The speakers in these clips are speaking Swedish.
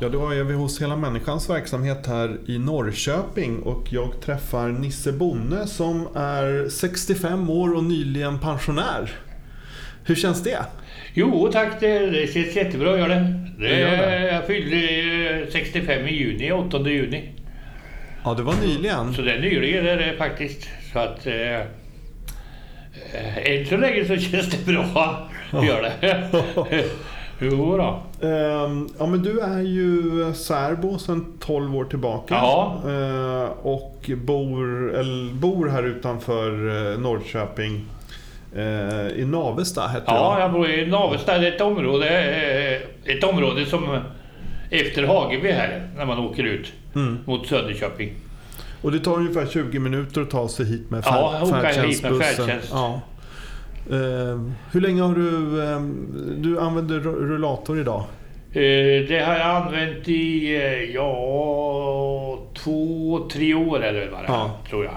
Ja, då är vi hos Hela Människans verksamhet här i Norrköping och jag träffar Nisse Bonne som är 65 år och nyligen pensionär. Hur känns det? Jo tack, det, det känns jättebra gör det. det, Det gör det. Jag fyllde eh, 65 i juni, 8 juni. Ja, det var nyligen. Så det är nyligen är det faktiskt. Så att... Eh, eh, än så länge så känns det bra. Gör det. jo då. Ehm, ja, men du är ju särbo sedan 12 år tillbaka. Ja. Ehm, och bor, eller, bor här utanför eh, Norrköping. Eh, I Navesta heter Ja, jag bor i Navestad. Det är ett område, eh, ett område som efter Hageby här, när man åker ut Mm. mot Söderköping. Och det tar ungefär 20 minuter att ta sig hit med Ja, färd, åka hit med färdtjänstbussen. färdtjänst. Ja. Ehm, hur länge har du... ehm, du använder ru- rullator idag? Eh, Det har jag använt i, eh, ja, två, tre år är det väl bara, Ja. tror jag.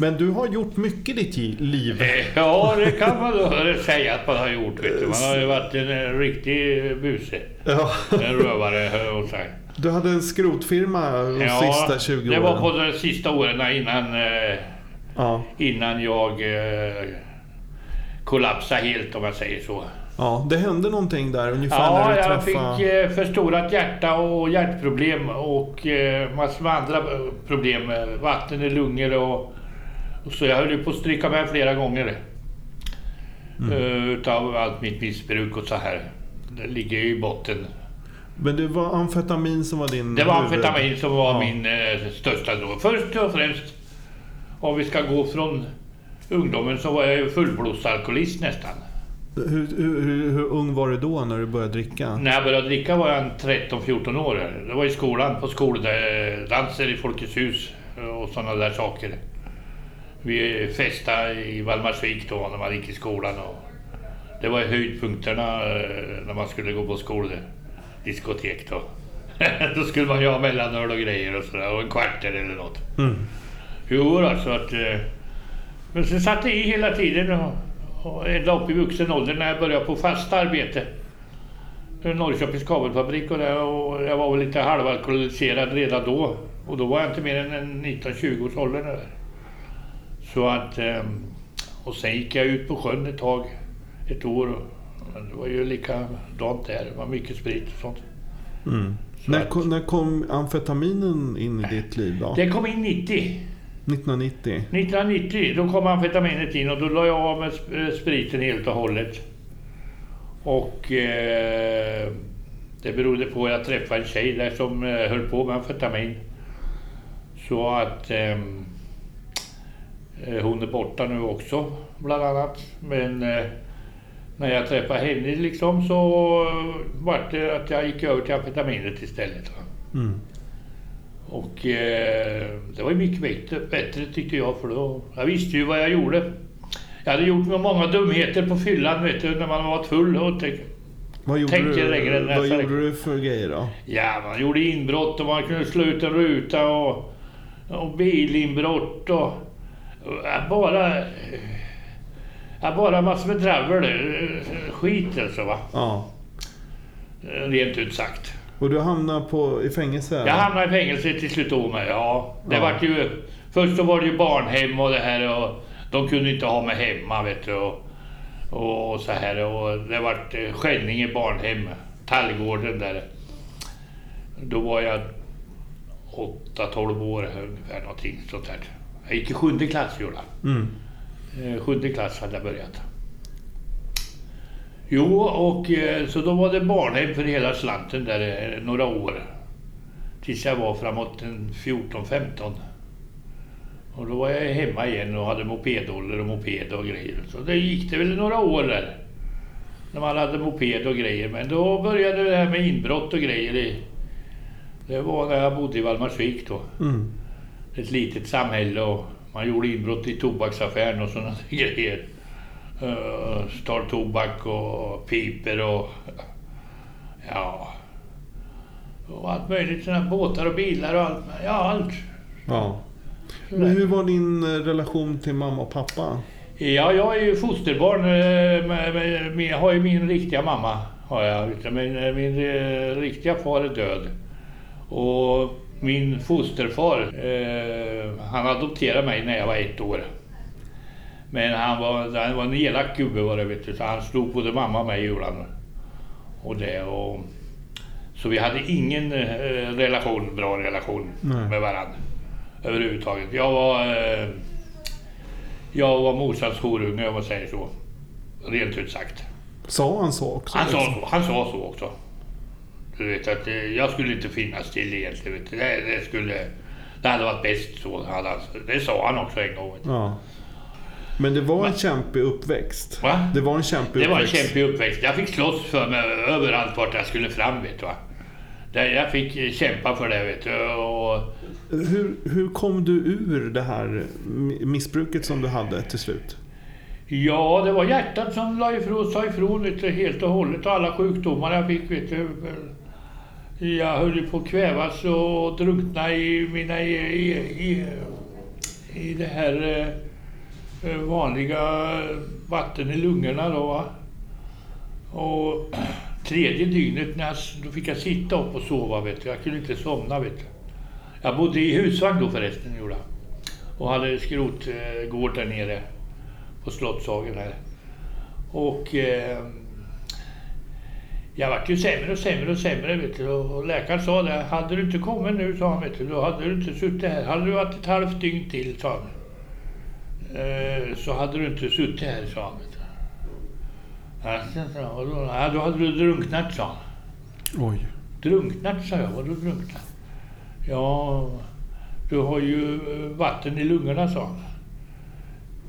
Men du har gjort mycket i ditt liv. Eh, Ja, det kan man då säga att man har gjort. Vet du. Man har ju varit en eh, riktig buse. Ja. En rövare, hör jag säga. Du hade en skrotfirma de Ja, sista 20 det åren. var på de sista åren innan, eh, Ja. innan jag kollapsade helt om jag säger så. ja, det hände någonting där ungefär Ja, när du jag träffade... fick eh, förstorat hjärta och hjärtproblem och eh, massor med andra eh, problem. Vatten i lungor och, och så. Jag höll ju på att stryka med flera gånger. Mm. Utav allt mitt missbruk och så här. Det ligger ju i botten. Men det var amfetamin som var din Det var amfetamin som var Ja. min eh, största drog. Först och främst, om vi ska gå från ungdomen, så var jag ju fullblodsalkoholist nästan. Hur, hur, hur, hur ung var du då när du började dricka? När jag började dricka var jag en 13-14 år. Det var i skolan, på skoldanser i Folkets hus och sådana där saker. Vi festade i Valdemarsvik då när man gick i skolan. Och det var höjdpunkterna eh, när man skulle gå på skoldiskotek då. då skulle man ju ha mellanöl och grejer och sådär och en kvarter eller något. Mm. Jo, alltså att... Men sen satt det i hela tiden och, och ända upp i vuxen ålder när jag började på fast arbete. Norrköpings kabelfabrik och, där, och jag var väl lite halvalkoholiserad redan då. Och då var jag inte mer än en 19-20 års ålder. Så att... eh, Och sen gick jag ut på sjön ett tag, ett år. Det var ju likadant där, det var mycket sprit och sånt. Mm. Så När, kom, när kom amfetaminen in i ditt liv då? Det kom in 90. 1990? 1990 då kom amfetaminet in och då la jag av med eh, spriten helt och hållet. Och eh, det berodde på att jag träffade en tjej där som eh, höll på med amfetamin. Så att ehm, eh, hon är borta nu också bland annat. Men eh, när jag träffade henne liksom så var det att jag gick över till amfetaminet istället. Mm. Och eh, det var ju mycket bättre, bättre tyckte jag för då, jag visste ju vad jag gjorde. Jag hade gjort många dumheter på fyllan vet du, när man var full. Och tänk, Vad gjorde, Tänk er du, längre än vad gjorde du för grejer då? ja, man gjorde inbrott och man kunde slå ut en ruta och, och bilinbrott och, och bara... Ja, bara massor med dravel. eh, Skit alltså va. Ja. Rent ut sagt. Och du hamnade på, i fängelse? Jag hamnade i fängelse till slut då med, ja. Det Ja. Vart ju, först så var det ju barnhem och det här och de kunde inte ha mig hemma vet du. Och, och, och så här och det vart eh, Skänninge barnhem, Tallgården där. Då var jag 8-12 år ungefär någonting sånt där. Jag gick i sjunde klass gjorde. Mm. Eh, Sjunde klass hade jag börjat. Jo, och eh, så då var det barnhem för hela slanten där eh, några år. Tills jag var framåt en 14-15. Och då var jag hemma igen och hade mopedålder och moped och grejer. Så det gick det väl några år där. När man hade moped och grejer. Men då började det här med inbrott och grejer. i- Det var när jag bodde i Valdemarsvik då Mm. ett litet samhälle och Man gjorde inbrott i tobaksaffären och sådana grejer. Stal tobak och piper och ja, och allt möjligt. Såna båtar och bilar och allt. Ja, allt. Ja. Men hur var din eh, relation till mamma och pappa? Ja, jag är ju fosterbarn. eh, Jag har ju min riktiga mamma. Har jag. Min, eh, min eh, riktiga far är död. Och min fosterfar, eh, han adopterade mig när jag var ett år. Men han var, han var en elak gubbe var det, vet du. Så han slog både mamma och mig i julan. Och det och... Så vi hade ingen eh, relation, bra relation Nej. med varandra. Överhuvudtaget. Jag var... Eh, jag var morsans horunge om man säger så. Rent ut sagt. Sa han så också? Han sa liksom? så, han sa så också. Du vet att eh, jag skulle inte finnas till egentligen. Vet du. Det, det skulle... Det hade varit bäst så. Det sa han också en gång. Ja. Men det var en kämpig uppväxt. Va? Det var en kämpig Det var en uppväxt. kämpig uppväxt. Jag fick slåss för mig överallt vart jag skulle fram. Vet du, va? Jag fick kämpa för det. Vet du. Och, Hur, hur kom du ur det här mi- missbruket som du hade till slut? Ja, det var hjärtat som la ifrån, sa ifrån vet du, helt och hållet. Och alla sjukdomar jag fick. Vet du. Jag höll på att kvävas och drunkna i mina... I, i, i, i det här eh, Eh, vanliga vatten i lungorna då. Va? Och tredje dygnet när jag, då fick jag sitta upp och sova. Vet du. Jag kunde inte somna. Vet du. Jag bodde i husvagn då förresten. Gjorde jag. Och hade skrotgård där nere på Slottshagen här. Och eh, jag vart ju sämre och sämre och sämre vet du. Och läkaren sa det, hade du inte kommit nu sa han vet du, då hade du inte suttit här. Hade du varit ett halvt dygn till sa han. Eh, så hade du inte suttit här sa han. Ja, så sa jag, "Och då, ja, då hade du drunknat sa han. Oj. Drunknat sa jag, vadå drunknat? Ja, du har ju eh, vatten i lungorna sa han.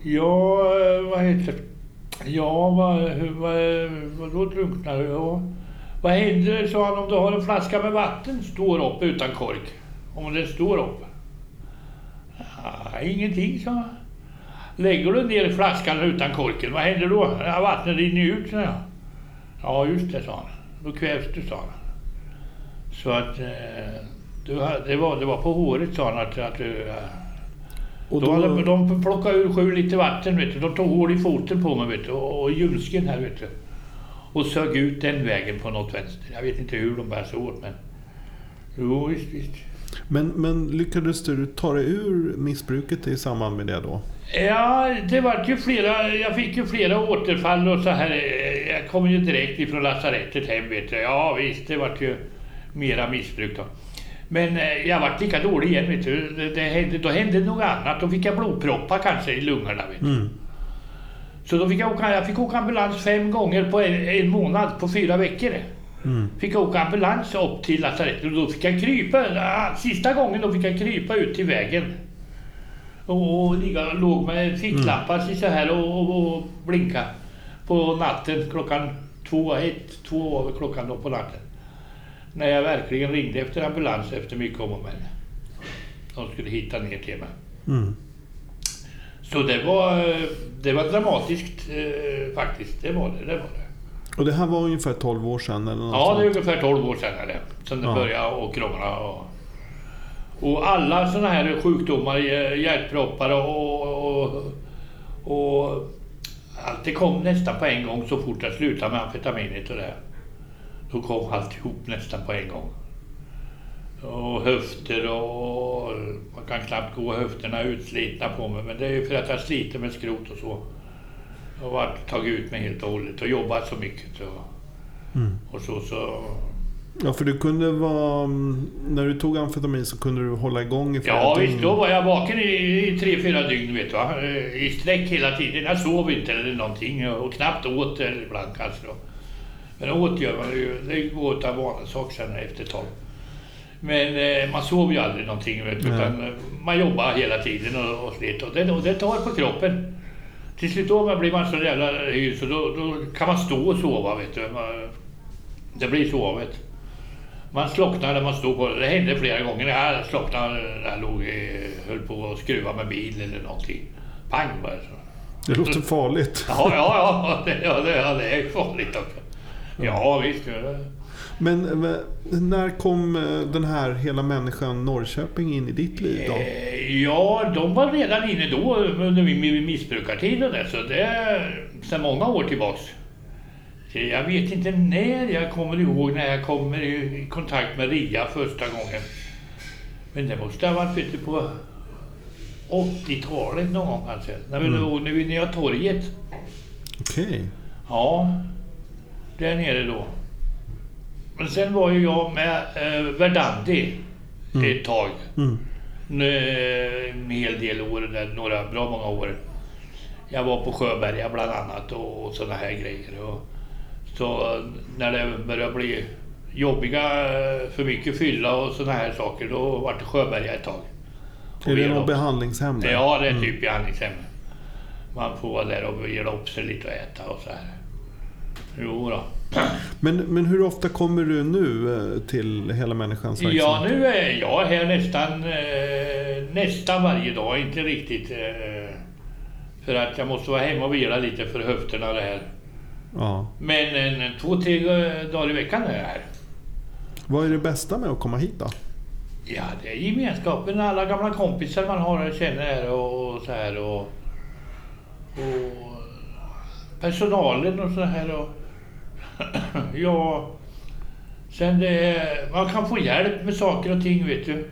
Ja, eh, vad heter? Ja, vad, vad, vadå drunknar du? Ja. Vad händer, sa han, om du har en flaska med vatten står upp utan kork? Om den står upp? Ja, ingenting, sa han. Lägger du ner flaskan utan korken, vad händer då? Ja, vattnet rinner ju ut, sa jag. Ja, just det, sa han. Då kvävs du, sa han. Så att eh, det, var, det var på håret, sa han, att, att du... eh, Och de, då, de plockade ur sju liter vatten, vet du. De tog hål i foten på mig, vet du, och, och ljumsken här, vet du. Och sög ut den vägen på något vänster. Jag vet inte hur de bär sig åt, men... Jo, visst, visst. men, men lyckades du ta dig ur missbruket i samband med det då? Ja, det var ju flera, jag fick ju flera återfall och så här. Jag kom ju direkt ifrån lasarettet hem vet du. Ja visst, det var ju mera missbruk då. Men eh, jag vart lika dålig igen vet du. Det, det hände, då hände något annat. Då fick jag blodproppar kanske i lungorna vet du. Mm. Så då fick jag åka, jag fick åka ambulans fem gånger på en, en månad på fyra veckor. Mm. Fick jag åka ambulans upp till lasarettet och då fick jag krypa. ja, Sista gången då fick jag krypa ut till vägen. Och, och ligga, låg med ficklappar så här och, och, och blinka på natten klockan två, ett, två över klockan då på natten. När jag verkligen ringde efter ambulans efter mycket om och men. De skulle hitta ner till mig. Mm. Så det var, det var dramatiskt eh, faktiskt. Det var det. det, var det. Och det här var ungefär 12 år sedan eller något Ja, det är ungefär 12 år sedan är det, det Ja. började och krångla. Och, och alla sådana här sjukdomar, eh, hjärtproppar och, och, och allt det kom nästan på en gång så fort jag slutade med amfetaminet och det. Då kom alltihop nästan på en gång. Och höfter och man kan knappt gå höfterna är utslitna på mig men det är ju för att jag sliter med skrot och så. Jag har tagit ut mig helt och hållet och jobbat så mycket. Och, Mm. och så, så... Ja, för du kunde vara... mm, När du tog amfetamin så kunde du hålla igång i flera Ja dygn. visst, då var jag vaken i, i tre, fyra dygn vet du va? Eh, I sträck hela tiden. Jag sov inte eller någonting och knappt åt eller ibland kanske då. Men åt gör man ju. Det går utav vanesak sen efter ett tag. Men eh, man sov ju aldrig någonting vet du, Nej. utan eh, man jobbar hela tiden och, och slet. Och det, och det tar på kroppen. Till slut då blir man så jävla hyr så då, då kan man stå och sova vet du. Det blir så vet du. Man slocknade när man stod på det. Det hände flera gånger. Jag slocknade när jag låg, höll på att skruva med bil eller någonting. Pang bara. Det låter farligt. Ja, ja, ja. Det, ja, det, ja, det är farligt också. Ja, visst. Men när kom eh, den här Hela Människan Norrköping in i ditt liv då? Eh, Ja, de var redan inne då under min missbrukartid och det, så det är sedan många år tillbaks. Jag vet inte när jag kommer ihåg när jag kommer i kontakt med RIA första gången. Men det måste ha varit du, på 80-talet någon gång kanske. När vi Mm. låg när vi ner torget. Okej. Ja, där nere då. Men sen var ju jag med eh, Verdandi ett tag. Mm. Eh, En hel del år, där, några bra många år. Jag var på Sjöberga bland annat och, och sådana här grejer. Och, så när det började bli jobbiga, eh, för mycket fylla och sådana här saker, då var det Sjöberga ett tag. Är det något behandlingshem där? Ja, det är typ behandlingshem. Man får vara där och vila upp sig lite och äta och så här. Jo då. Men, men hur ofta kommer du nu eh, till Hela Människans verksamhet? Ja, nu är jag här nästan, eh, nästan varje dag. Inte riktigt. För att jag måste vara hemma och vila lite för höfterna och det här. Ja. Men en, en, två, tre dagar i veckan är jag här. Vad är det bästa med att komma hit då? Ja, det är gemenskapen, alla gamla kompisar man har och känner här och, och så här och, och personalen och så här och ja, sen det, man kan få hjälp med saker och ting vet du.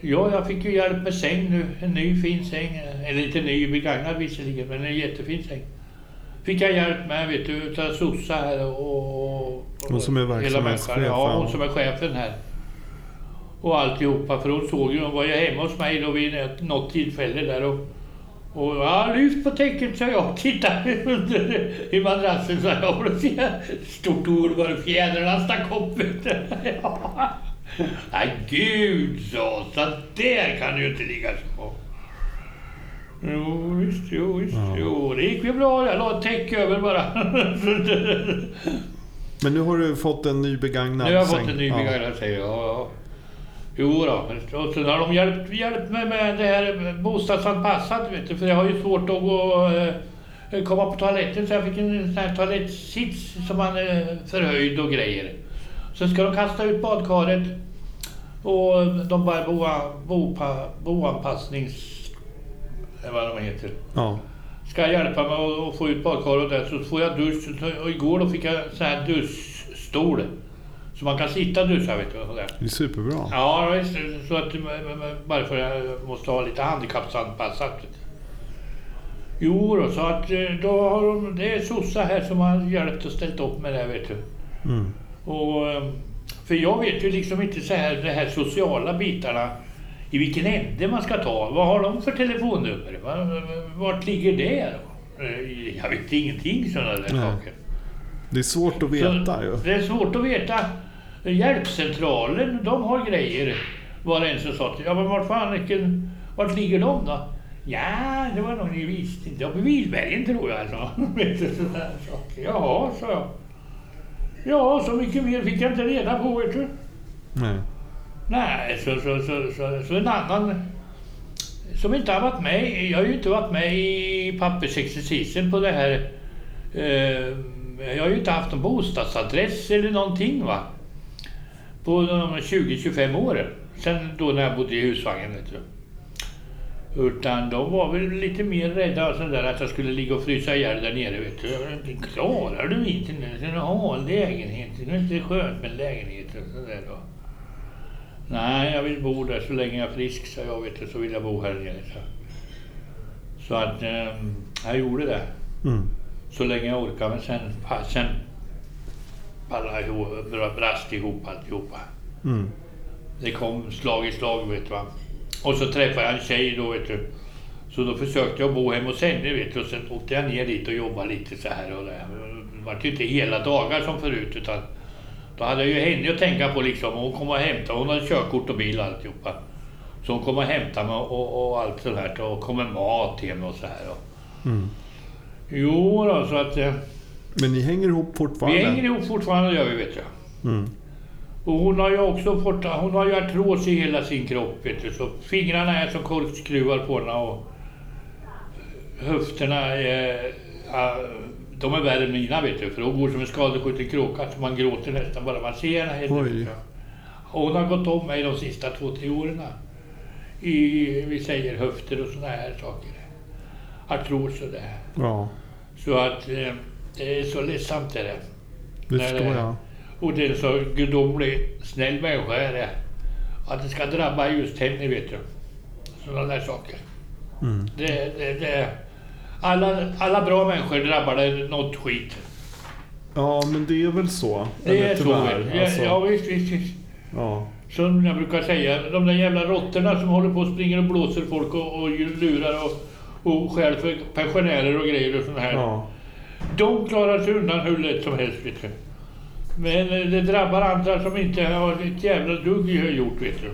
Ja, jag fick ju hjälp med säng nu, en ny fin säng, eller inte ny, begagnad visserligen, men en jättefin säng. Fick jag hjälp med vet du, utav Sossa här och... och Hon som är verksamhetschef. Ja, hon som är chefen här och alltihopa. För hon såg ju, hon var ju hemma hos mig då vid något tillfälle där och, och ja, lyft på täcket sa jag. Titta under i madrassen sa jag. Och stort ord var fjädrarna stack upp. Ja. Nej, gud så, så där kan du ju inte ligga så. Jo visst, jo visst, Ja. jo det gick ju bra. Jag la ett täcke över bara. Men nu har du fått en ny begagnad Nu har jag säng. fått en ny begagnad jag. Ja, ja. Jo då. och sen har de hjälpt, hjälpt mig med det här bostadsanpassat. Vet du, för jag har ju svårt att gå, eh, komma på toaletten så jag fick en sån här toalettsits som man är förhöjd och grejer. Sen ska de kasta ut badkaret och de bara boa, bopa, boanpassnings... eh, vad de heter Ja. ska hjälpa mig att- få ut badkaret där så får jag dusch. Och igår då fick jag så här duschstol. Så man kan sitta och duscha vet du. sådär. Det är superbra. Ja visst, så att bara för att jag måste ha lite handikappsanpassat. Jo då, så att eh, då har de, det är sossa här som har hjälpt och ställt upp med det vet du. Mm. Och, eh, för jag vet ju liksom inte så här, de här sociala bitarna i vilken ände man ska ta. Vad har de för telefonnummer? Va- Vart ligger det? då? Eh, Jag vet ingenting sådana där Nej. saker. Det är svårt att veta ju. Så det är svårt att veta. Hjälpcentralen, de har grejer. Var det en som sa till ja men vart fan, vilken, vart ligger de då? Ja, det var nog ni visste inte. Uppe i Vilbergen tror jag. Saker. Jaha, sa jag. Ja, så mycket mer fick jag inte reda på vet du. Nej. Nej, så, så, så, så, så en annan som inte har varit med. Jag har ju inte varit med i pappersexercisen på det här. Eh, jag har ju inte haft någon bostadsadress eller någonting va. På de 20-25 åren. Sen då när jag bodde i husvagnen vet du. Utan de var väl lite mer rädda och sådär att jag skulle ligga och frysa ihjäl där nere vet du. Klarar du inte nu. Du har en lägenhet. Det är inte skönt med lägenhet och sådär då. Nej, jag vill bo där så länge jag är frisk, så jag vet du, så vill jag bo här nere. Så, så att eh, jag gjorde det. Mm. Så länge jag orkar, men sen, sen pallade ihop, bra- brast ihop alltihopa. Mm. Det kom slag i slag, vet du va. Och så träffade jag en tjej då, vet du. Så då försökte jag bo hemma hos henne, vet du. Och sen åkte jag ner dit och jobbade lite så här och det. Det var ju inte hela dagar som förut, utan då hade jag ju henne att tänka på liksom. Hon kom och hämtade, hon hade körkort och bil och alltihopa. Så hon kom och hämtade mig och, och allt sånt här och kom med mat hem och så här. Mm. Jo då, så att eh, Men ni hänger ihop fortfarande? vi hänger ihop fortfarande, gör vi vet jag. Mm. Och hon har ju också fått, hon har ju artros i hela sin kropp vet du. Så fingrarna är som korkskruvar på henne och höfterna är, ja, de är värre än mina vet du. För hon går som en skadeskjuten kråka så man gråter nästan bara man ser henne. helt hon har gått om mig de sista två, tre åren. I, vi säger höfter och sådana här saker. Artros och det. Ja, Så att eh, det är så ledsamt är det. det förstår nej. jag. Och det är så gudomlig snäll människa är det. Att det ska drabba just henne vet du. Sådana där saker. Mm. Det, det, det, alla, alla bra människor drabbar det något skit. Ja, men det är väl så. Det är så. alltså. ja visst, visst, visst. ja. Som jag brukar säga, de där jävla råttorna som håller på och springer och blåser folk och, och lurar och, och stjäl för pensionärer och grejer och sånt här. ja. De klarar sig undan hur lätt som helst vet du. Men det drabbar andra som inte har ett jävla dugg gjort vet du.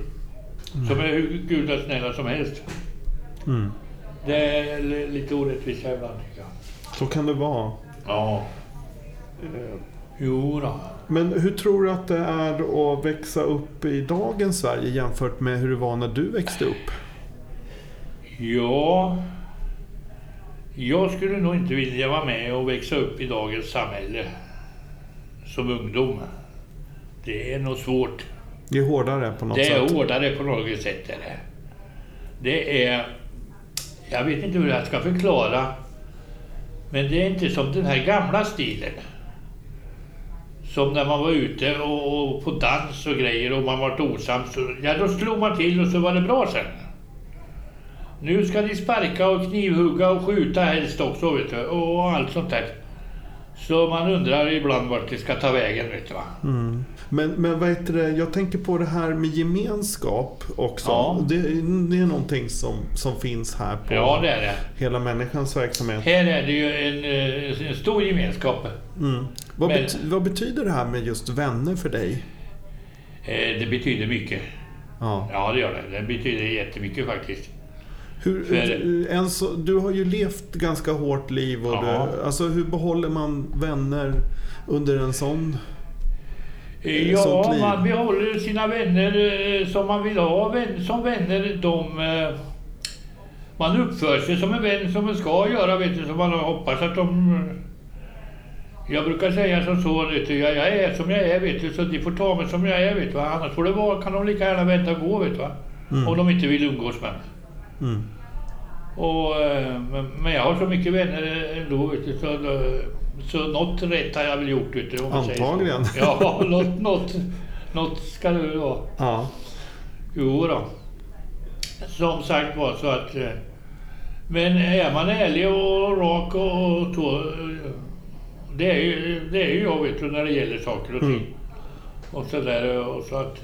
Som är hur gudasnälla som helst. Mm. Det är li- lite orättvist här ibland tycker jag. Så kan det vara. Ja. Jo då. Men hur tror du att det är att växa upp i dagens Sverige jämfört med hur det var när du växte upp? Ja. Jag skulle nog inte vilja vara med och växa upp i dagens samhälle som ungdom. Det är nog svårt. Det är hårdare på något Det är sätt. hårdare på något sätt. Är det. det är... Jag vet inte hur jag ska förklara. Men det är inte som den här gamla stilen. Som när man var ute och, och på dans och grejer och man var osams. Så, ja, då slog man till och så var det bra sen. Nu ska de sparka och knivhugga och skjuta helst också vet du, och allt sånt där. Så man undrar ibland vart det ska ta vägen vet du va. Mm. Men, men vad heter det, jag tänker på det här med gemenskap också. Ja. Det, det är någonting som, som finns här på Ja det är det. hela människans verksamhet. Här är det ju en, eh, en stor gemenskap. Mm. Vad, Men- bety- vad betyder det här med just vänner för dig? Eh, Det betyder mycket. Ja. Ja, det gör det. Det betyder jättemycket faktiskt. Hur, För- en så, du har ju levt ganska hårt liv. Och Ja. du, alltså, hur behåller man vänner under en sån... Eh, Ja, man behåller sina vänner eh, som man vill ha som vänner. De, eh, man uppför sig som en vän som man ska göra, vet du. Så man hoppas att de... Jag brukar säga som så, vet du, jag, jag är som jag är, vet du, så de får ta mig som jag är, vet du. Annars får det vara, kan de lika gärna vänta och gå, vet du. Mm. Om de inte vill umgås med mig. Mm. Och, eh, men- jag har så mycket vänner ändå, vet du, så, eh, så något rätt har jag väl gjort. Vet du. Antagligen. Ja, något, något, något ska det väl vara. Ja. Jo då. Som sagt var så att... eh, Men är man ärlig och rak och, så... Det är, ju, det är ju jag vet du när det gäller saker och ting. Mm. Och så där och så att...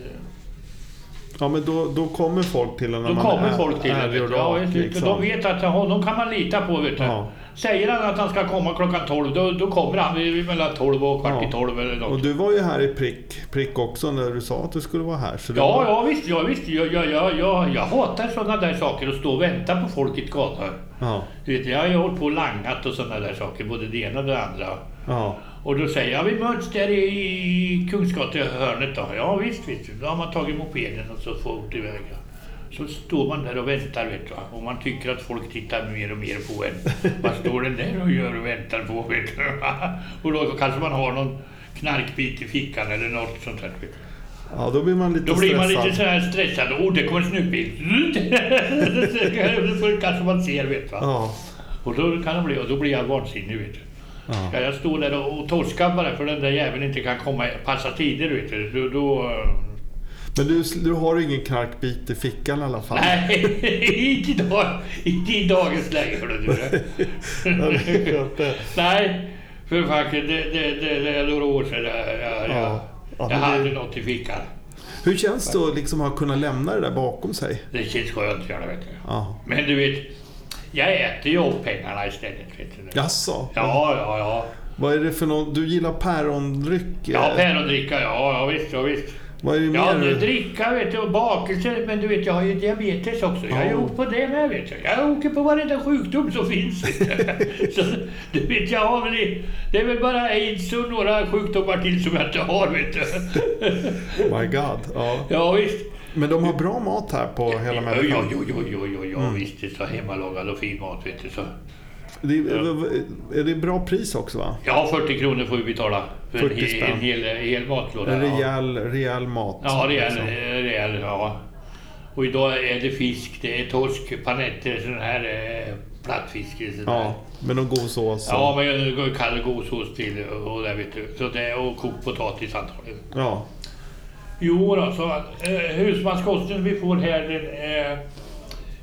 ja, men då, då kommer folk till en när Då man kommer är folk till ärlig och. Ja, liksom. De vet att honom kan man lita på. Vet du. Ja. Säger han att han ska komma klockan 12, då, då kommer han vid, mellan 12 och kvart Ja. i 12 eller något. Och du var ju här i prick, prick också när du sa att du skulle vara här. Så Ja, var... ja visst. Ja, visst. Jag, jag, jag, jag, jag hatar sådana där saker och stå och vänta på folk i ett gathörn. Ja. Du vet, jag har ju hållit på och langat och sådana där saker, både det ena och det andra. Ja. Och då säger jag, vi möts där i, Kungsgatehörnet då. Ja visst, visst. Då har man tagit mopeden och så fort iväg. Så står man där och väntar vet du. Och man tycker att folk tittar mer och mer på en. Vad står den där och gör och väntar på vet du. Och då kanske man har någon knarkbit i fickan eller något sånt där. Vet du. ja, då blir man lite Då blir man stressad. lite så här stressad. Oh, det kommer en snutbil. Så kanske man ser vet du. Ja. Och då kan det bli, och då blir jag vansinnig vet du. Ja. Jag stå där och, och torska bara för den där jäveln inte kan komma passa tider vet du. Då, då, Men du, du har ingen knarkbit i fickan i alla fall? nej, inte, idag, inte i dagens läge. Ja, det nej, för faktiskt det, det, det, det är några år sedan jag, jag, Ja. Ja, jag hade det- något i fickan. Hur känns det att liksom ha kunnat lämna det där bakom sig? Det känns skönt det vet du. Ja. Men du vet, jag äter ju upp pengarna istället vet du. Jaså? Ja, ja, ja. Vad är det för någon? Du gillar pärondryck? Ja, eh? pärondricka, ja, ja visst, ja visst. Vad är det Ja, mer? det du- dricka vet du, och bakelse. Men du vet, jag har ju diabetes också. Jag Ja. gjort på det med vet du. Jag åker på varenda sjukdom som finns. Så du vet, jag har väl... i- Det är väl bara aids och några sjukdomar till som jag inte har vet du. My God. Ja. Ja, visst. Men de har bra mat här på hela Jo, människan. jo, jo, jo, jo, jo, visst. Det är så hemmalagad och fin mat vet du. Så. Det är, är det bra pris också va? Ja, 40 kronor får vi betala för en, 40 hel- spänn. en hel, hel matlåda. En ja. rejäl, rejäl mat. Ja, rejäl, liksom. rejäl, ja. Och idag är det fisk, det är torsk, panetter, sån här eh, plattfisk. sån där. Ja, med någon god sås. Ja, men går kall gåsås till och det vet du. Så det, och kokt potatis antagligen. ja. Jo då, så eh, husmanskosten vi får här, eh,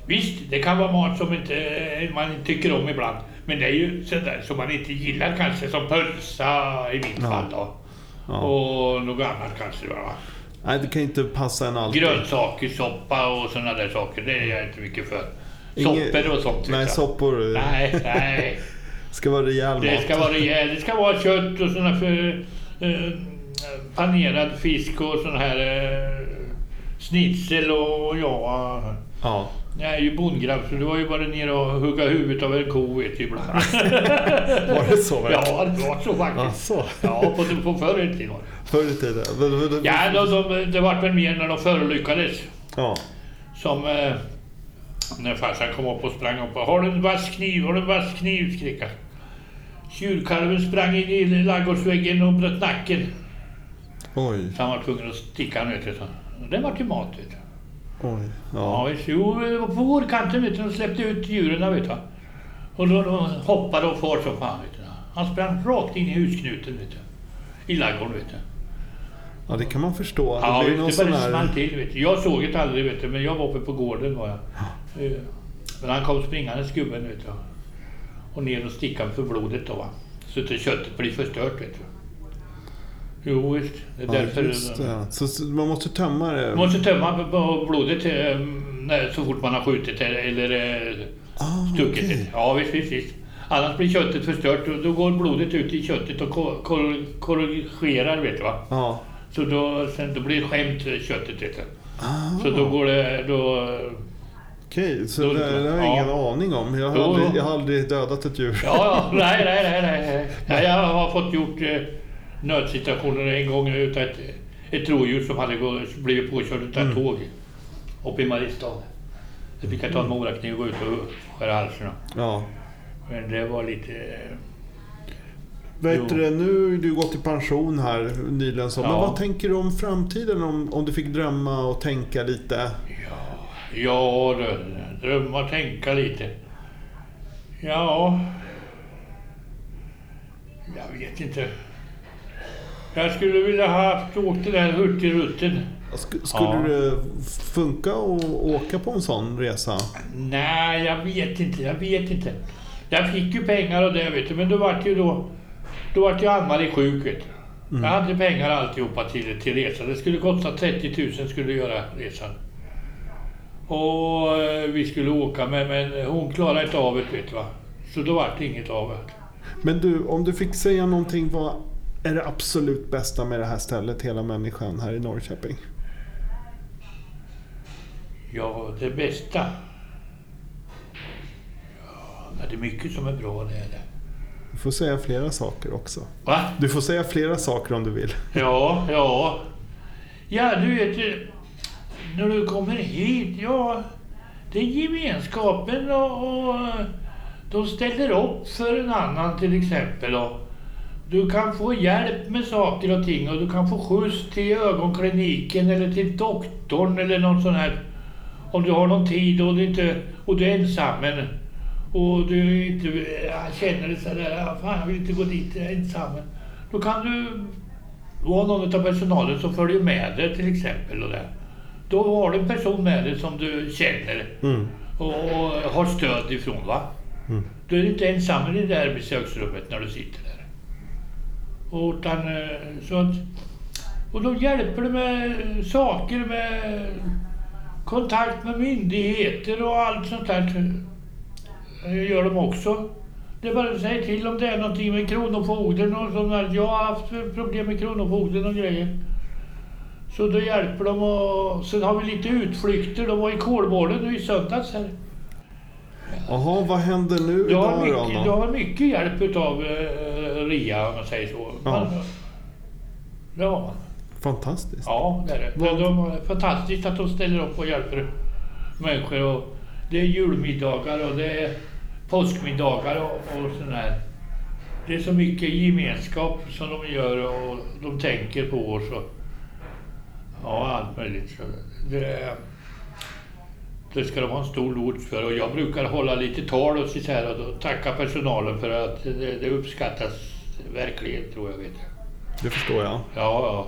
visst det kan vara mat som inte, eh, man tycker om ibland. Men det är ju sådär som man inte gillar kanske, som pölsa i mitt Ja. fall då. ja. Och något annat kanske. Va? Nej, det kan inte passa en alltid. Grönsakssoppa och sådana där saker, det är jag inte mycket för. Soppor och sånt. Nej, soppor Nej, nej. ska vara rejäl Det mat. ska vara rejält. Det ska vara kött och såna för eh, panerad fisk och sån här eh, schnitzel och ja. Ja. Jag är ju bondgrabb så du var ju bara nere och hugga huvudet av en ko vet du ibland. Var det så? verkligen? ja, det var så faktiskt. Asså? Ja, på, på förr i tiden var. Förr i tiden? Ja, de, de, det vart väl mer när de förolyckades. Ja. Som eh, när farsan kom upp och sprang upp och Har du en vass kniv? Har du en vass kniv? skrek han. Tjurkalven sprang in i ladugårdsväggen och bröt nacken. Oj. Så han var tvungen att sticka han vet du. Det var till mat vet du. Oj. Ja, Ja. Jo, det på vårkanten vet du. De släppte ut djuren vet du. Och då, då hoppade och far som fan vet du. Han sprang rakt in i husknuten vet du. I ladugården vet du. ja, det kan man förstå. Ja, det någon det sån bara small till vet du. Jag såg det aldrig vet du, men jag var uppe på gården var jag. Eh, Men han kom springandes gubben vet du. Och ner och stickade för blodet då va. Så att köttet blir förstört vet du. Jo visst, det är Ja, därför. just det. Så, man måste tömma det. Man måste tömma blodet eh, så fort man har skjutit eller, eh, Ah, stuckit det. Ja visst, visst, visst. Annars blir köttet förstört och då går blodet ut i köttet och ko- kor- korrigerar vet du va. Ja. Så då, sen, då blir det skämt eh, köttet vet du. Ah, Så då går det, då... Okej, så då- det, det har jag ja. ingen aning om. Jag har, aldrig, jag har aldrig dödat ett djur. Ja, ja, nej, nej, nej, nej. Jag har fått gjort nödsituationer en gång utav ett, ett rådjur som hade blivit påkört utav ett Mm. tåg uppe i Mariestad. Så fick jag ta en morakniv och gå ut och skära halsen av. Ja. Men det var lite... Vet du, nu du gått i pension här nyligen. Så. Men Ja. vad tänker du om framtiden om, om du fick drömma och tänka lite? Ja, du, drömma och tänka lite. Ja... Jag vet inte. Jag skulle vilja ha haft åkt den här Hurtigruten. Sk- skulle Ja. det funka att åka på en sån resa? Nej, jag vet inte. Jag vet inte. Jag fick ju pengar och det vet du, men då vart ju då... Då vart ju Ann-Marie sjuk vet du. Jag hade pengar alltihopa till, till resan. Det skulle kosta 30 000 skulle göra resan. Och eh, vi skulle åka med, men hon klarade inte av det vet du va. Så då vart det inget av det. Men du, om du fick säga någonting, vad är det absolut bästa med det här stället, hela människan här i Norrköping? Ja, det bästa. Ja, det är mycket som är bra det är det. Du får säga flera saker också. Va? Du får säga flera saker om du vill. Ja, ja. Ja, du vet ju, när du kommer hit, ja, det är gemenskapen och, och de ställer upp för en annan till exempel. Och du kan få hjälp med saker och ting och du kan få skjuts till ögonkliniken eller till doktorn eller någon sån här. Om du har någon tid och du, inte, och du är ensam. Men, och du inte jag känner dig sådär, "Ah, fan jag vill inte gå dit, ensam. Då kan du vara någon av personalen som följer med dig till exempel. Och det. Då har du en person med dig som du känner Mm. och, och har stöd ifrån. va? Mm. Du är inte ensam i det där besöksrummet när du sitter där. Och, utan, eh, så att, och de hjälper med saker, med kontakt med myndigheter och allt sånt där. Eh, gör de också. Det är bara att säga till om det är någonting med Kronofogden och sånt där. Jag har haft problem med Kronofogden och grejer. Så då hjälper de och sen har vi lite utflykter. De var i Kolmården nu i söndags här. Jaha, vad händer nu idag då? du har mycket hjälp utav eh, RIA om man säger så. Ja. Man, man. Fantastiskt. Ja, det är det. Men de är fantastiskt att de ställer upp och hjälper människor. Och det är julmiddagar och det är påskmiddagar och, och sån här. Det är så mycket gemenskap som de gör och de tänker på oss. Och, ja, allt möjligt. Så det, det ska de ha en stor lod för. Och jag brukar hålla lite tal och så här och tacka personalen för att det, det uppskattas verkligen, tror jag. Vet. Det förstår jag. Ja, ja.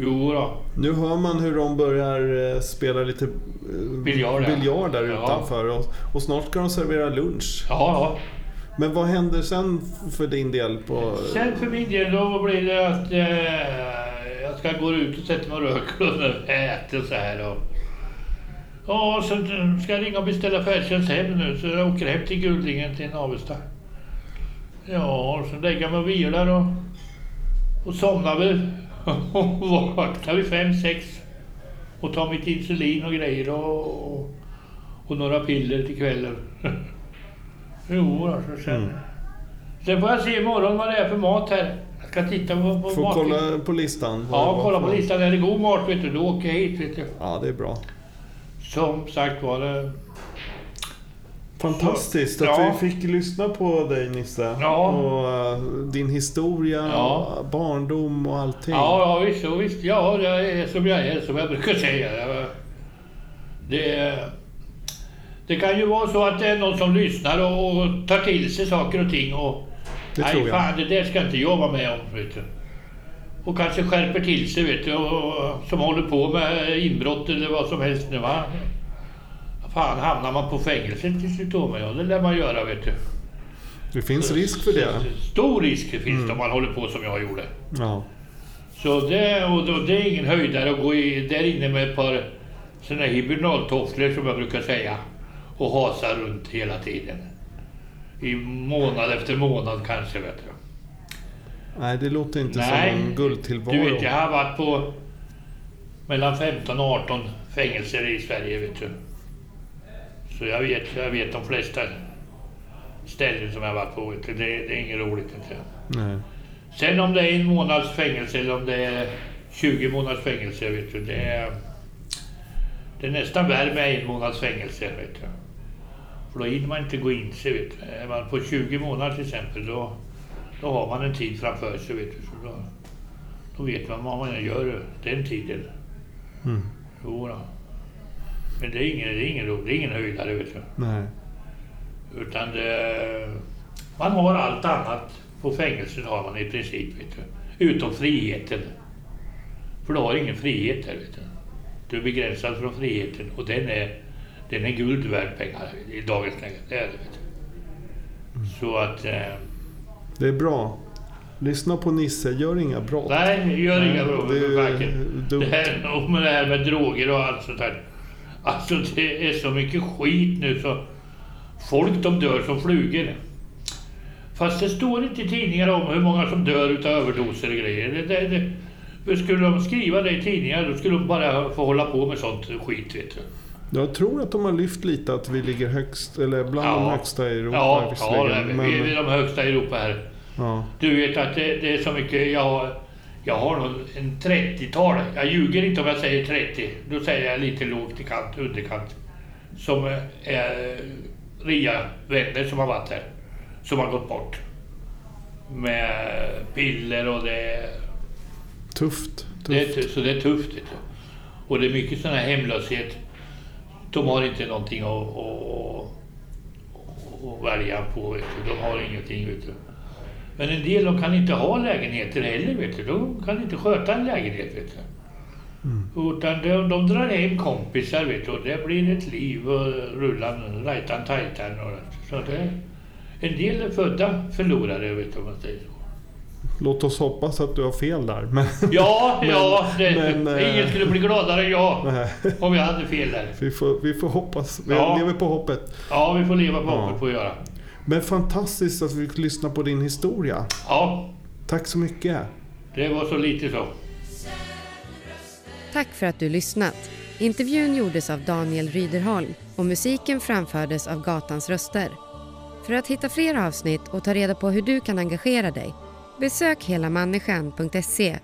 Jo då. Nu hör man hur de börjar eh, spela lite eh, Biljard, ja. biljard där Ja. utanför. Och, och snart ska de servera lunch. Ja, ja. Men vad händer sen för din del? På... Sen för min del då blir det att eh, jag ska gå ut och sätta mig och röka och äta så här. Och, ja, sen ska jag ringa och beställa färdtjänst hem nu så jag åker hem till Guldingen till Navestad. Ja, sen lägger mig och vilar och, och somnar väl. Och vaknar vid fem, sex och tar mitt insulin och grejer och, och, och några piller till kvällen. jo, alltså sen... Mm. Sen får jag se imorgon vad det är för mat här. Jag ska titta på, på Får mat. kolla på listan. Ja, kolla på listan. Är det god mat vet du, då åker jag hit vet du. Ja, det är bra. Som sagt var det... Fantastiskt att Ja. vi fick lyssna på dig Nisse. Ja. Och eh, din historia, Ja. barndom och allting. Ja, ja visst, ja, visst. Ja, jag är som jag är, som jag brukar säga. Det, det kan ju vara så att det är någon som lyssnar och, och tar till sig saker och ting och... Det nej, tror jag. fan, det där ska inte jag vara med om, vet du. Och kanske skärper till sig, vet du, och, som håller på med inbrott eller vad som helst nu, va. Fan, hamnar man på fängelse till slut då ja, det lär man göra, vet du. Det finns risk för det. Stor risk finns Mm. det om man håller på som jag gjorde. Ja. Så det, och då, det är ingen höjdare att gå i, där inne med ett par här hibernaltofflor som jag brukar säga och hasa runt hela tiden. I månad efter månad kanske, vet du. Nej, det låter inte Nej, som en guldtillvaro. Du vet, jag har varit på mellan 15 och 18 fängelser i Sverige, vet du. Så jag vet, jag vet de flesta ställen som jag varit på. Det, det är inget roligt inte. Nej. Sen om det är en månads fängelse eller om det är 20 månaders fängelse, vet du. Det är, det är nästan värre med en månads fängelse, vet du. För då hinner man inte gå in sig, vet du. Är man på 20 månader till exempel, då, då har man en tid framför sig, vet du. Så då, då vet man vad man gör den tiden. Mm. Jo då. Men det är ingen, det är ingen, ro- det är ingen höjdare, vet du. Nej. Utan det, man har allt annat på fängelset har man i princip. Vet du. Utom friheten. För du har ingen frihet där. Vet du. du är begränsad från friheten och den är, den är guld värd pengar i dagens läge. Det är det. Vet du. Så att... Eh, Det är bra. Lyssna på Nisse, gör inga brott. nej, gör inga bråk det är. Det här, och med det här med droger och allt sånt där. Alltså det är så mycket skit nu så folk de dör som flugor. Fast det står inte i tidningar om hur många som dör utav överdoser och grejer. Det, det, det, skulle de skriva det i tidningar då skulle de bara få hålla på med sånt skit vet du. Jag tror att de har lyft lite att vi ligger högst, eller bland de Ja. högsta i Europa Ja, ja det är, vi, vi är de högsta i Europa här. ja. Du vet att det, det är så mycket, jag har, jag har nog en 30-tal, jag ljuger inte om jag säger 30, då säger jag lite lågt i kant, underkant, som är RIA-vänner som har varit här, som har gått bort. Med piller och det, Tufft. det är, tufft. tu- så det är tufft. Och det är mycket sån här hemlöshet. De har inte någonting att, att, att välja på. De har ingenting. Vet du. Men en del de kan inte ha lägenheter heller. Vet du. De kan inte sköta en lägenhet. Vet du. Utan de, de drar hem kompisar vet du. och det blir ett liv och rullan, rajtan tajtan. och Så det, en del är födda förlorare vet du om man säger så. Låt oss hoppas att du har fel där. Men, Ja, Men- ja. Det, men, eh, ingen skulle bli gladare än jag Nej, om jag hade fel där. vi, får, vi får hoppas. Vi Ja. lever på hoppet. Ja, vi får leva på Ja. hoppet att göra. Men fantastiskt att vi fick lyssna på din historia. Ja, Tack så mycket. det var så lite så. Tack för att du lyssnat. Intervjun gjordes av Daniel Ryderholm och musiken framfördes av Gatans röster. För att hitta fler avsnitt och ta reda på hur du kan engagera dig besök helamänniskan.se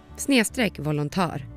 volontär.